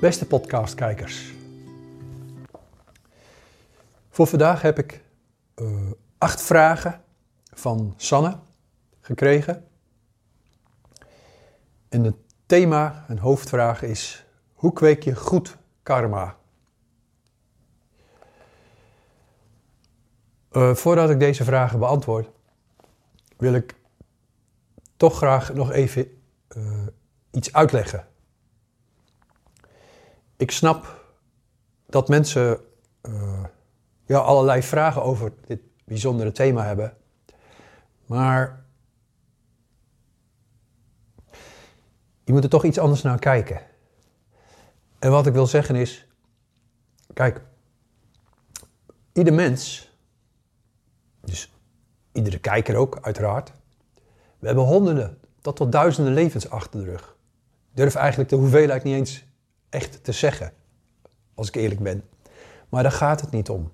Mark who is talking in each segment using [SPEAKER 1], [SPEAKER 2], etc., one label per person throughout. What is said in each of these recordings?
[SPEAKER 1] Beste podcastkijkers. Voor vandaag heb ik uh, acht vragen van Sanne gekregen. En het thema, een hoofdvraag is: hoe kweek je goed karma? Uh, voordat ik deze vragen beantwoord, wil ik toch graag nog even uh, iets uitleggen. Ik snap dat mensen uh, ja, allerlei vragen over dit bijzondere thema hebben. Maar je moet er toch iets anders naar kijken. En wat ik wil zeggen is, kijk, ieder mens, dus iedere kijker ook uiteraard, we hebben honderden tot tot duizenden levens achter de rug. Ik durf eigenlijk de hoeveelheid niet eens echt te zeggen, als ik eerlijk ben. Maar daar gaat het niet om.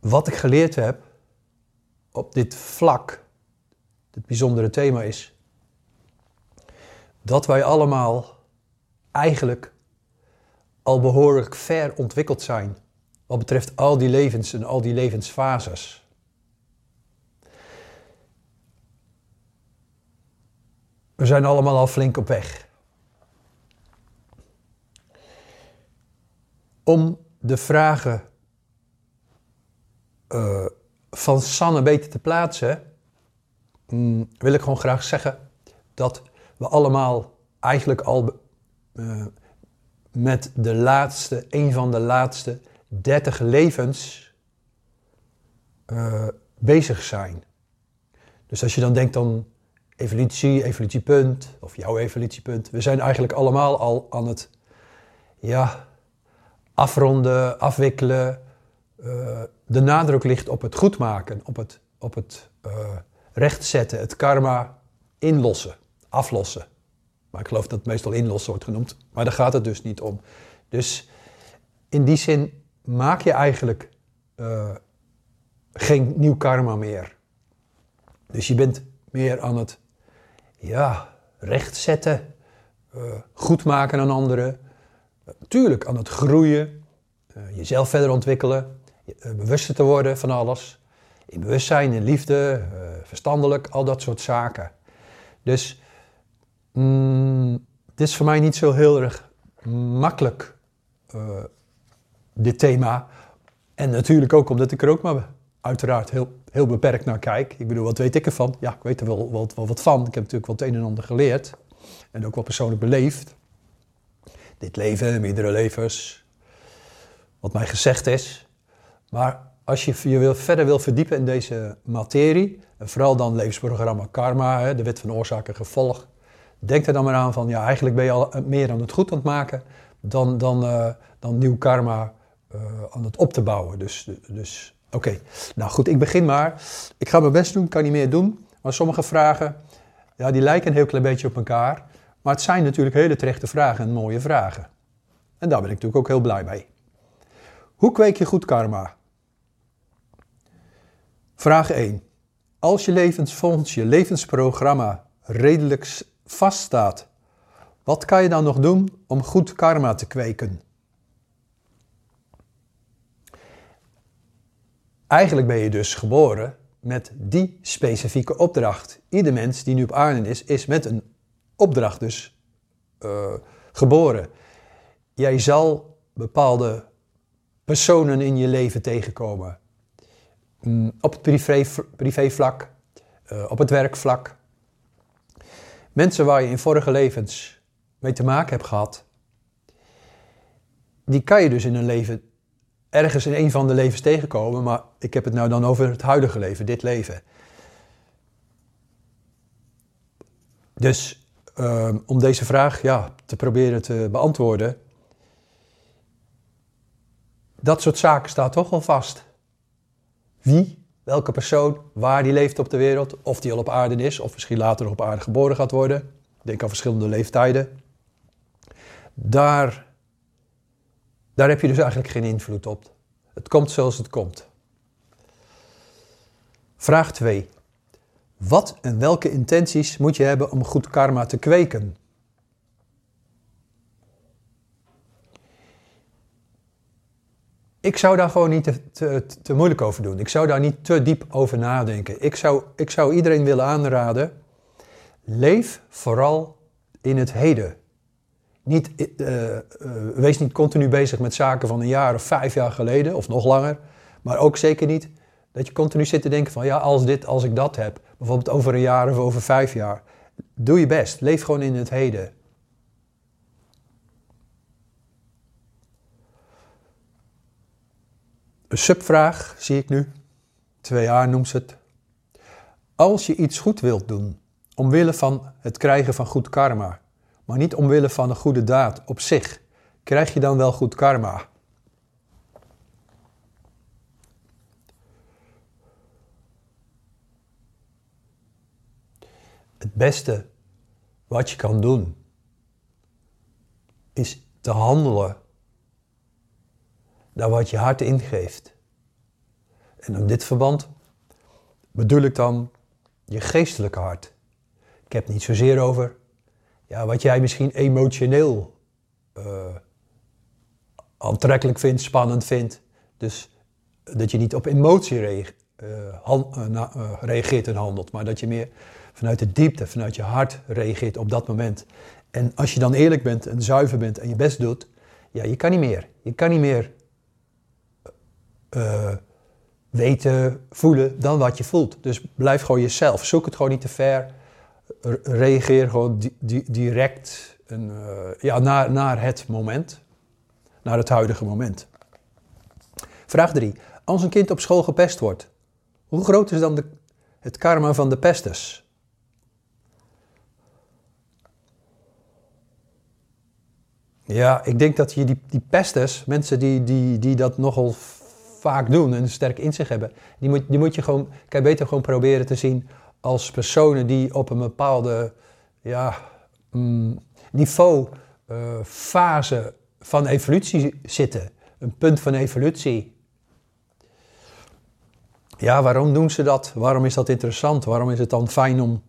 [SPEAKER 1] Wat ik geleerd heb op dit vlak, dit bijzondere thema is, dat wij allemaal eigenlijk al behoorlijk ver ontwikkeld zijn wat betreft al die levens en al die levensfases. We zijn allemaal al flink op weg. Om de vragen uh, van Sanne beter te plaatsen, mm, wil ik gewoon graag zeggen dat we allemaal eigenlijk al uh, met de laatste, een van de laatste 30 levens uh, bezig zijn. Dus als je dan denkt aan evolutie, evolutiepunt of jouw evolutiepunt, we zijn eigenlijk allemaal al aan het ja, afronden, afwikkelen. Uh, de nadruk ligt op het goed maken, op het, op het uh, rechtzetten, het karma inlossen, aflossen. Maar ik geloof dat het meestal inlossen wordt genoemd, maar daar gaat het dus niet om. Dus in die zin maak je eigenlijk uh, geen nieuw karma meer. Dus je bent meer aan het ja, rechtzetten, goed maken aan anderen. Uh, tuurlijk aan het groeien, jezelf verder ontwikkelen, bewuster te worden van alles. In bewustzijn, in liefde, verstandelijk, al dat soort zaken. Dus mm, dit is voor mij niet zo heel erg makkelijk dit thema. En natuurlijk ook omdat ik er ook maar uiteraard heel, heel beperkt naar kijk. Ik bedoel, wat weet ik ervan? Ja, ik weet er wel, wel, wel wat van. Ik heb natuurlijk wel het een en ander geleerd. En ook wel persoonlijk beleefd. Dit leven, meerdere levens. Wat mij gezegd is. Maar als je je wil, verder wil verdiepen in deze materie, en vooral dan levensprogramma karma, de wet van oorzaak en gevolg, denk er dan maar aan van, ja, eigenlijk ben je al meer aan het goed aan het maken dan, dan, uh, dan nieuw karma uh, aan het op te bouwen. Dus, dus oké. Nou goed, ik begin maar. Ik ga mijn best doen, kan niet meer doen. Maar sommige vragen, ja, die lijken een heel klein beetje op elkaar. Maar het zijn natuurlijk hele terechte vragen en mooie vragen. En daar ben ik natuurlijk ook heel blij mee. Hoe kweek je goed karma? Vraag 1. Als je levensfonds, je levensprogramma redelijk vaststaat, wat kan je dan nog doen om goed karma te kweken? Eigenlijk ben je dus geboren met die specifieke opdracht. Ieder mens die nu op aarde is, is met een opdracht dus uh, geboren. Jij zal bepaalde personen in je leven tegenkomen. Mm, op het privé, privévlak, uh, op het werkvlak. Mensen waar je in vorige levens mee te maken hebt gehad, die kan je dus in een leven ergens in een van de levens tegenkomen, maar ik heb het nou dan over het huidige leven, dit leven. Dus uh, om deze vraag ja, te proberen te beantwoorden, dat soort zaken staat toch wel vast. Wie, welke persoon, waar die leeft op de wereld, of die al op aarde is, of misschien later op aarde geboren gaat worden. Denk aan verschillende leeftijden. Daar daar heb je dus eigenlijk geen invloed op. Het komt zoals het komt. Vraag 2. Wat en welke intenties moet je hebben om goed karma te kweken? Ik zou daar gewoon niet te, te, moeilijk over doen. Ik zou daar niet te diep over nadenken. Ik zou, ik zou iedereen willen aanraden: leef vooral in het heden. Niet, eh, eh, wees niet continu bezig met zaken van een jaar of vijf jaar geleden of nog langer, maar ook zeker niet dat je continu zit te denken van ja, als dit, als ik dat heb. Bijvoorbeeld over een jaar of over vijf jaar. Doe je best. Leef gewoon in het heden. Een subvraag zie ik nu. 2a noemt ze het. Als je iets goed wilt doen, omwille van het krijgen van goed karma, maar niet omwille van een goede daad op zich, krijg je dan wel goed karma? Het beste wat je kan doen is te handelen naar wat je hart ingeeft. En in dit verband bedoel ik dan je geestelijke hart. Ik heb het niet zozeer over ja, wat jij misschien emotioneel uh, aantrekkelijk vindt, spannend vindt. Dus dat je niet op emotie uh, reageert en handelt, maar dat je meer vanuit de diepte, vanuit je hart reageert op dat moment. En als je dan eerlijk bent en zuiver bent en je best doet, ja, je kan niet meer. Je kan niet meer uh, weten, voelen dan wat je voelt. Dus blijf gewoon jezelf. Zoek het gewoon niet te ver. Reageer gewoon di di direct en, uh, ja, naar, naar het moment. Naar het huidige moment. Vraag 3. Als een kind op school gepest wordt, hoe groot is dan de, het karma van de pesters? Ja, ik denk dat je die, die pesters, mensen die, die, die dat nogal vaak doen en sterk in zich hebben, die moet, die moet je gewoon, kan beter gewoon proberen te zien als personen die op een bepaalde ja, mm, niveau, uh, fase van evolutie zitten. Een punt van evolutie. Ja, waarom doen ze dat? Waarom is dat interessant? Waarom is het dan fijn om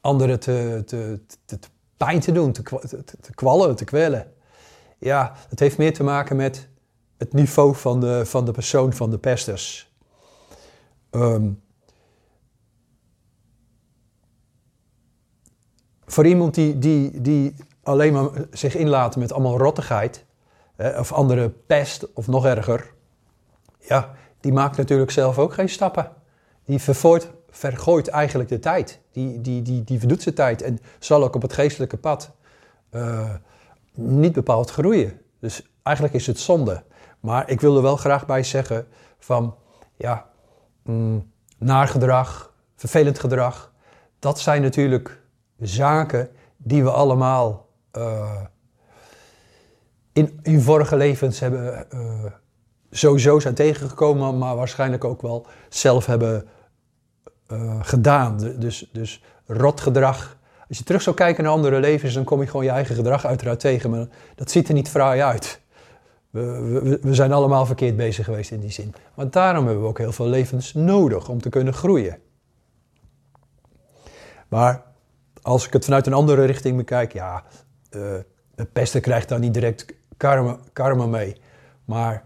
[SPEAKER 1] anderen te, te, te, te pijn te doen, te, te, te kwallen, te kwellen? Ja, het heeft meer te maken met het niveau van de, van de persoon van de pesters. Um, voor iemand die, die, die alleen maar zich inlaat met allemaal rottigheid, of andere pest, of nog erger, ja, die maakt natuurlijk zelf ook geen stappen. Die vervoort, vergooit eigenlijk de tijd. Die, die, die, die verdoet zijn tijd en zal ook op het geestelijke pad uh, niet bepaald groeien. Dus eigenlijk is het zonde. Maar ik wil er wel graag bij zeggen van, ja, mm, naar gedrag, vervelend gedrag, dat zijn natuurlijk zaken die we allemaal uh, in, in vorige levens hebben uh, sowieso zijn tegengekomen, maar waarschijnlijk ook wel zelf hebben uh, gedaan. Dus, dus rotgedrag. Als je terug zou kijken naar andere levens, dan kom je gewoon je eigen gedrag uiteraard tegen, maar dat ziet er niet fraai uit. We, we, zijn allemaal verkeerd bezig geweest in die zin. Maar daarom hebben we ook heel veel levens nodig om te kunnen groeien. Maar als ik het vanuit een andere richting bekijk, ja, uh, het pesten krijgt dan niet direct karma, karma mee. Maar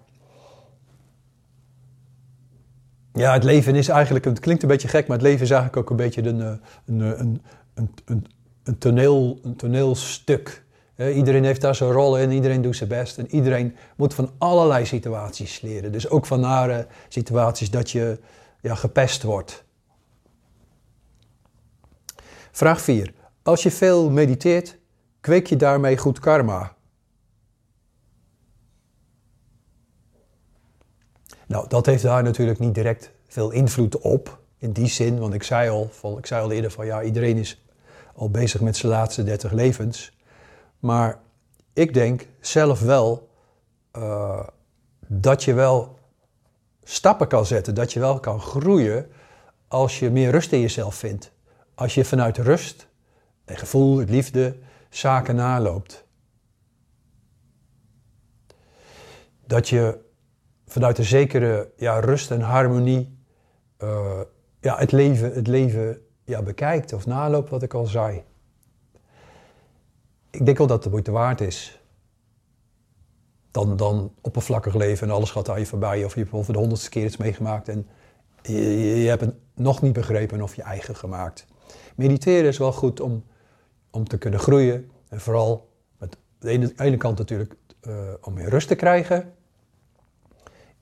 [SPEAKER 1] ja, het leven is eigenlijk, het klinkt een beetje gek, maar het leven is eigenlijk ook een beetje een, een, een, een, een, een, toneel, een toneelstuk iedereen heeft daar zijn rol in, iedereen doet zijn best. En iedereen moet van allerlei situaties leren. Dus ook van nare situaties dat je ja, gepest wordt. Vraag 4. Als je veel mediteert, kweek je daarmee goed karma? Nou, dat heeft daar natuurlijk niet direct veel invloed op. In die zin, want ik zei al, ik zei al eerder van ja, iedereen is al bezig met zijn laatste 30 levens. Maar ik denk zelf wel uh, dat je wel stappen kan zetten, dat je wel kan groeien als je meer rust in jezelf vindt. Als je vanuit rust en gevoel, liefde, zaken naloopt. Dat je vanuit een zekere ja, rust en harmonie uh, ja, het leven, het leven ja, bekijkt of naloopt, wat ik al zei ik denk wel dat het de moeite waard is. dan, dan oppervlakkig leven en alles gaat aan je voorbij. Of je hebt bijvoorbeeld de honderdste keer iets meegemaakt en je, hebt het nog niet begrepen of je eigen gemaakt. Mediteren is wel goed om, om te kunnen groeien. En vooral met de ene, kant natuurlijk uh, om meer rust te krijgen.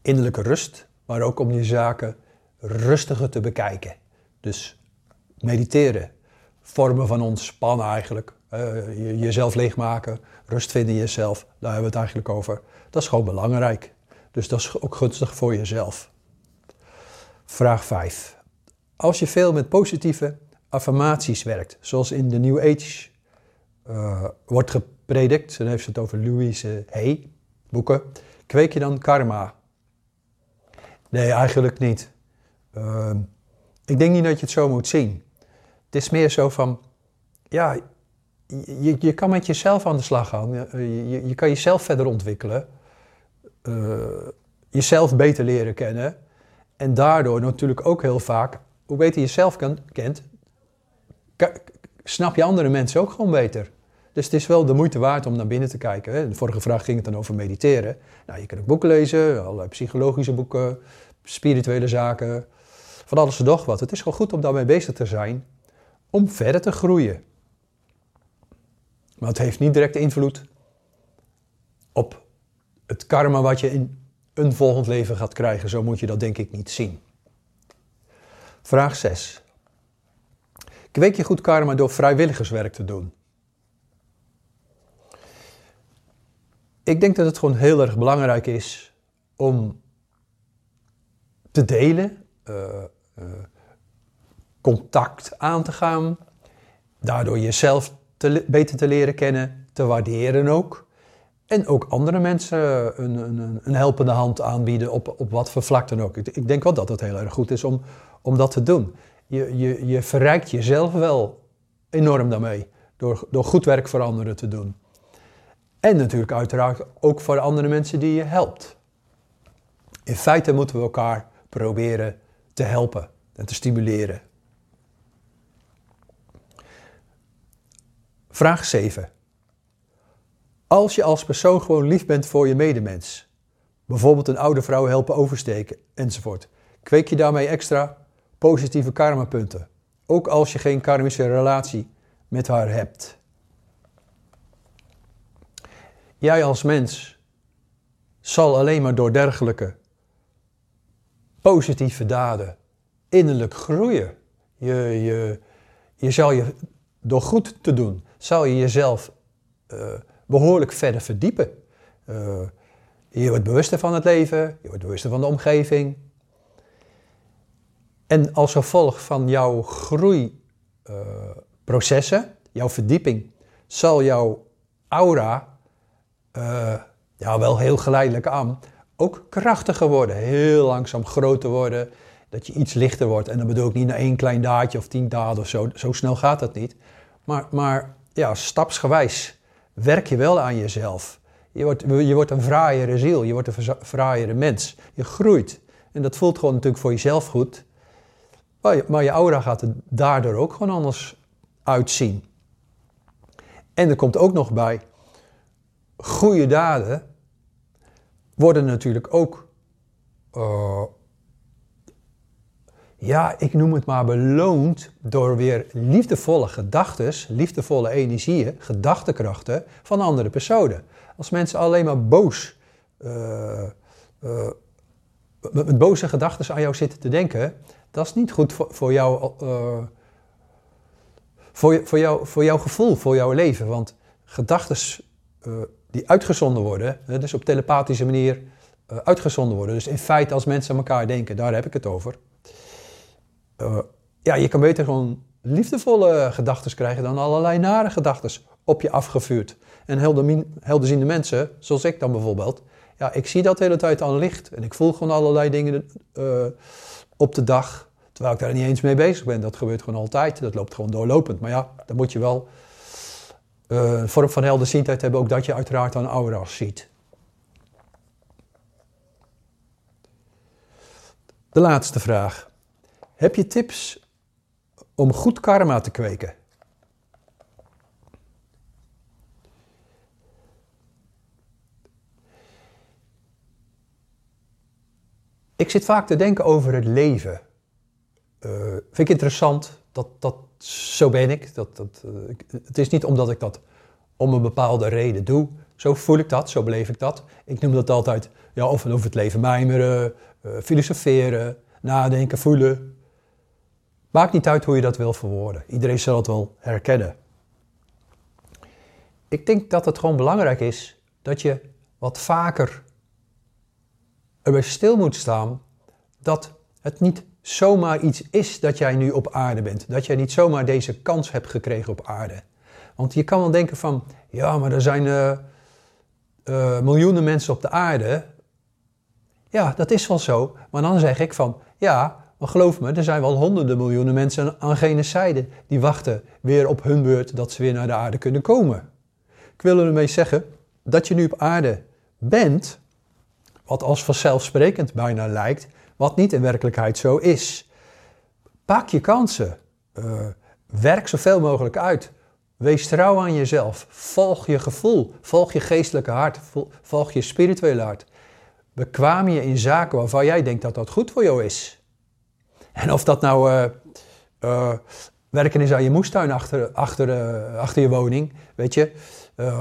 [SPEAKER 1] Innerlijke rust, maar ook om je zaken rustiger te bekijken. Dus mediteren, vormen van ontspannen eigenlijk. Uh, jezelf leegmaken, rust vinden in jezelf, daar hebben we het eigenlijk over. Dat is gewoon belangrijk. Dus dat is ook gunstig voor jezelf. Vraag 5. Als je veel met positieve affirmaties werkt, zoals in de New Age uh, wordt gepredikt, dan heeft ze het over Louise Hay, boeken, kweek je dan karma? Nee, eigenlijk niet. Uh, ik denk niet dat je het zo moet zien. Het is meer zo van, ja, je, je kan met jezelf aan de slag gaan. Je, je, je kan jezelf verder ontwikkelen. Uh, jezelf beter leren kennen. En daardoor natuurlijk ook heel vaak, hoe beter je jezelf kent, snap je andere mensen ook gewoon beter. Dus het is wel de moeite waard om naar binnen te kijken. Hè. De vorige vraag ging het dan over mediteren. Nou, je kan ook boeken lezen, allerlei psychologische boeken, spirituele zaken, van alles en nog wat. Het is gewoon goed om daarmee bezig te zijn, om verder te groeien. Maar het heeft niet direct invloed op het karma wat je in een volgend leven gaat krijgen. Zo moet je dat denk ik niet zien. Vraag 6. Kweek je goed karma door vrijwilligerswerk te doen? Ik denk dat het gewoon heel erg belangrijk is om te delen, uh, uh, contact aan te gaan, daardoor jezelf te, beter te leren kennen, te waarderen ook. En ook andere mensen een, een, een helpende hand aanbieden op, op wat voor vlak dan ook. Ik, ik, denk wel dat het heel erg goed is om, om dat te doen. Je, je, je verrijkt jezelf wel enorm daarmee, door, door goed werk voor anderen te doen. En natuurlijk uiteraard ook voor andere mensen die je helpt. In feite moeten we elkaar proberen te helpen en te stimuleren. Vraag 7. Als je als persoon gewoon lief bent voor je medemens, bijvoorbeeld een oude vrouw helpen oversteken enzovoort, kweek je daarmee extra positieve karmapunten, ook als je geen karmische relatie met haar hebt. Jij als mens zal alleen maar door dergelijke positieve daden innerlijk groeien. Je, je, je zal je, door goed te doen, zal je jezelf uh, behoorlijk verder verdiepen. Uh, je wordt bewuster van het leven, je wordt bewuster van de omgeving. En als gevolg van jouw groeiprocessen, uh, jouw verdieping, zal jouw aura, ja wel heel geleidelijk aan, ook krachtiger worden. Heel langzaam groter worden, dat je iets lichter wordt. En dan bedoel ik niet naar één klein daadje of tien daden of zo, zo snel gaat dat niet. Maar, maar ja, stapsgewijs werk je wel aan jezelf. Je wordt, je wordt een fraaiere ziel, je wordt een fraaiere mens. Je groeit. En dat voelt gewoon natuurlijk voor jezelf goed. Maar je, maar je aura gaat er daardoor ook gewoon anders uitzien. En er komt ook nog bij, goede daden worden natuurlijk ook uh, ja, ik noem het maar beloond door weer liefdevolle gedachten, liefdevolle energieën, gedachtekrachten van andere personen. Als mensen alleen maar boos, uh, uh, met boze gedachten aan jou zitten te denken, dat is niet goed voor, voor, jou, voor, voor, jou, voor jouw gevoel, voor jouw leven. Want gedachten die uitgezonden worden, dus op telepathische manier uitgezonden worden. Dus in feite als mensen aan elkaar denken, daar heb ik het over uh, ja, je kan beter gewoon liefdevolle gedachten krijgen dan allerlei nare gedachten op je afgevuurd. En helderziende mensen, zoals ik dan bijvoorbeeld, ja, ik zie dat de hele tijd aan licht. En ik voel gewoon allerlei dingen uh, op de dag, terwijl ik daar niet eens mee bezig ben. Dat gebeurt gewoon altijd, dat loopt gewoon doorlopend. Maar ja, dan moet je wel eh, een vorm van helderziendheid hebben, ook dat je uiteraard aan aura's ziet. De laatste vraag. Heb je tips om goed karma te kweken? Ik zit vaak te denken over het leven. Eh, vind ik interessant dat, dat zo ben ik. Dat, dat, uh, het is niet omdat ik dat om een bepaalde reden doe. Zo voel ik dat, zo beleef ik dat. Ik noem dat altijd ja, of over het leven mijmeren, uh, filosoferen, nadenken, voelen. Maakt niet uit hoe je dat wil verwoorden. Iedereen zal het wel herkennen. Ik denk dat het gewoon belangrijk is dat je wat vaker erbij stil moet staan dat het niet zomaar iets is dat jij nu op aarde bent. Dat jij niet zomaar deze kans hebt gekregen op aarde. Want je kan wel denken van, ja, maar er zijn uh, uh, miljoenen mensen op de aarde. Ja, dat is wel zo. Maar dan zeg ik van, ja, maar geloof me, er zijn wel honderden miljoenen mensen aan gene zijde die wachten weer op hun beurt dat ze weer naar de aarde kunnen komen. Ik wil ermee zeggen dat je nu op aarde bent, wat als vanzelfsprekend bijna lijkt, wat niet in werkelijkheid zo is. Pak je kansen. Uh, werk zoveel mogelijk uit. Wees trouw aan jezelf. Volg je gevoel. Volg je geestelijke hart. Volg je spirituele hart. Bekwaam je in zaken waarvan jij denkt dat dat goed voor jou is. En of dat nou uh, uh, werken is aan je moestuin achter, achter, achter je woning, weet je,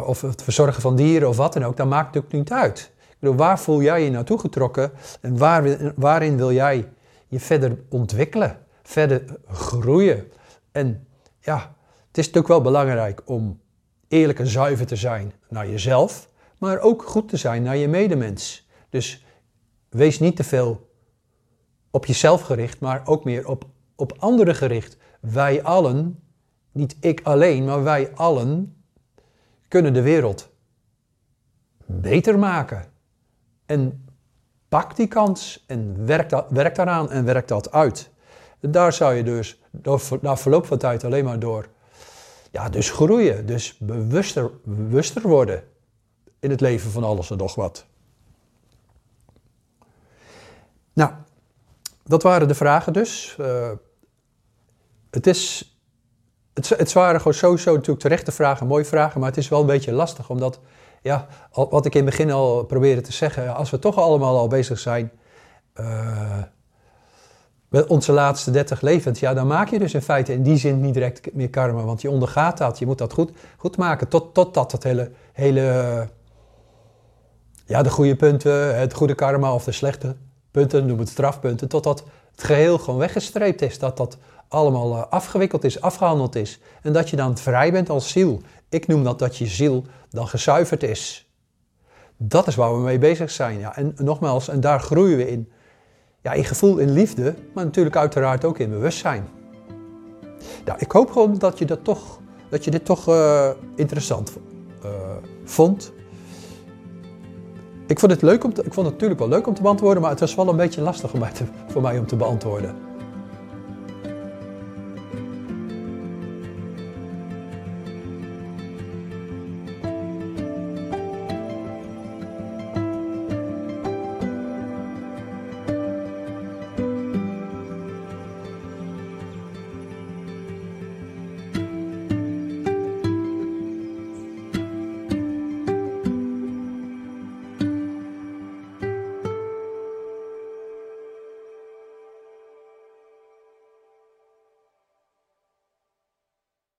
[SPEAKER 1] of het verzorgen van dieren of wat dan ook, dat maakt natuurlijk niet uit waar voel jij je naartoe getrokken en waar, waarin wil jij je verder ontwikkelen, verder groeien? En ja, het is natuurlijk wel belangrijk om eerlijk en zuiver te zijn naar jezelf, maar ook goed te zijn naar je medemens. Dus wees niet te veel op jezelf gericht, maar ook meer op, op anderen gericht. Wij allen, niet ik alleen, maar wij allen kunnen de wereld beter maken. En pak die kans en werk, dat, werk daaraan en werk dat uit. Daar zou je dus na verloop van tijd alleen maar door ja, dus groeien, dus bewuster, bewuster worden in het leven van alles en nog wat. Nou, dat waren de vragen dus. Uh, het, is, het, het waren gewoon sowieso natuurlijk terechte vragen, mooie vragen, maar het is wel een beetje lastig omdat ja, wat ik in het begin al probeerde te zeggen, als we toch allemaal al bezig zijn uh, met onze laatste 30 levens, ja, dan maak je dus in feite in die zin niet direct meer karma, want je ondergaat dat. Je moet dat goed, goed maken tot, totdat het hele, hele, ja, de goede punten, het goede karma of de slechte punten, noem het strafpunten, totdat het geheel gewoon weggestreept is, dat dat allemaal eh, afgewikkeld is, afgehandeld is. En dat je dan vrij bent als ziel. Ik noem dat dat je ziel dan gezuiverd is. Dat is waar we mee bezig zijn. Ja. En nogmaals, en daar groeien we in. Ja, in gevoel, in liefde, maar natuurlijk uiteraard ook in bewustzijn. Ja, ik hoop gewoon dat je, dat toch, dat je dit toch uh, interessant uh, vond. Ik vond, het leuk om te, ik vond natuurlijk wel leuk om te beantwoorden, maar het was wel een beetje lastig voor mij om te beantwoorden.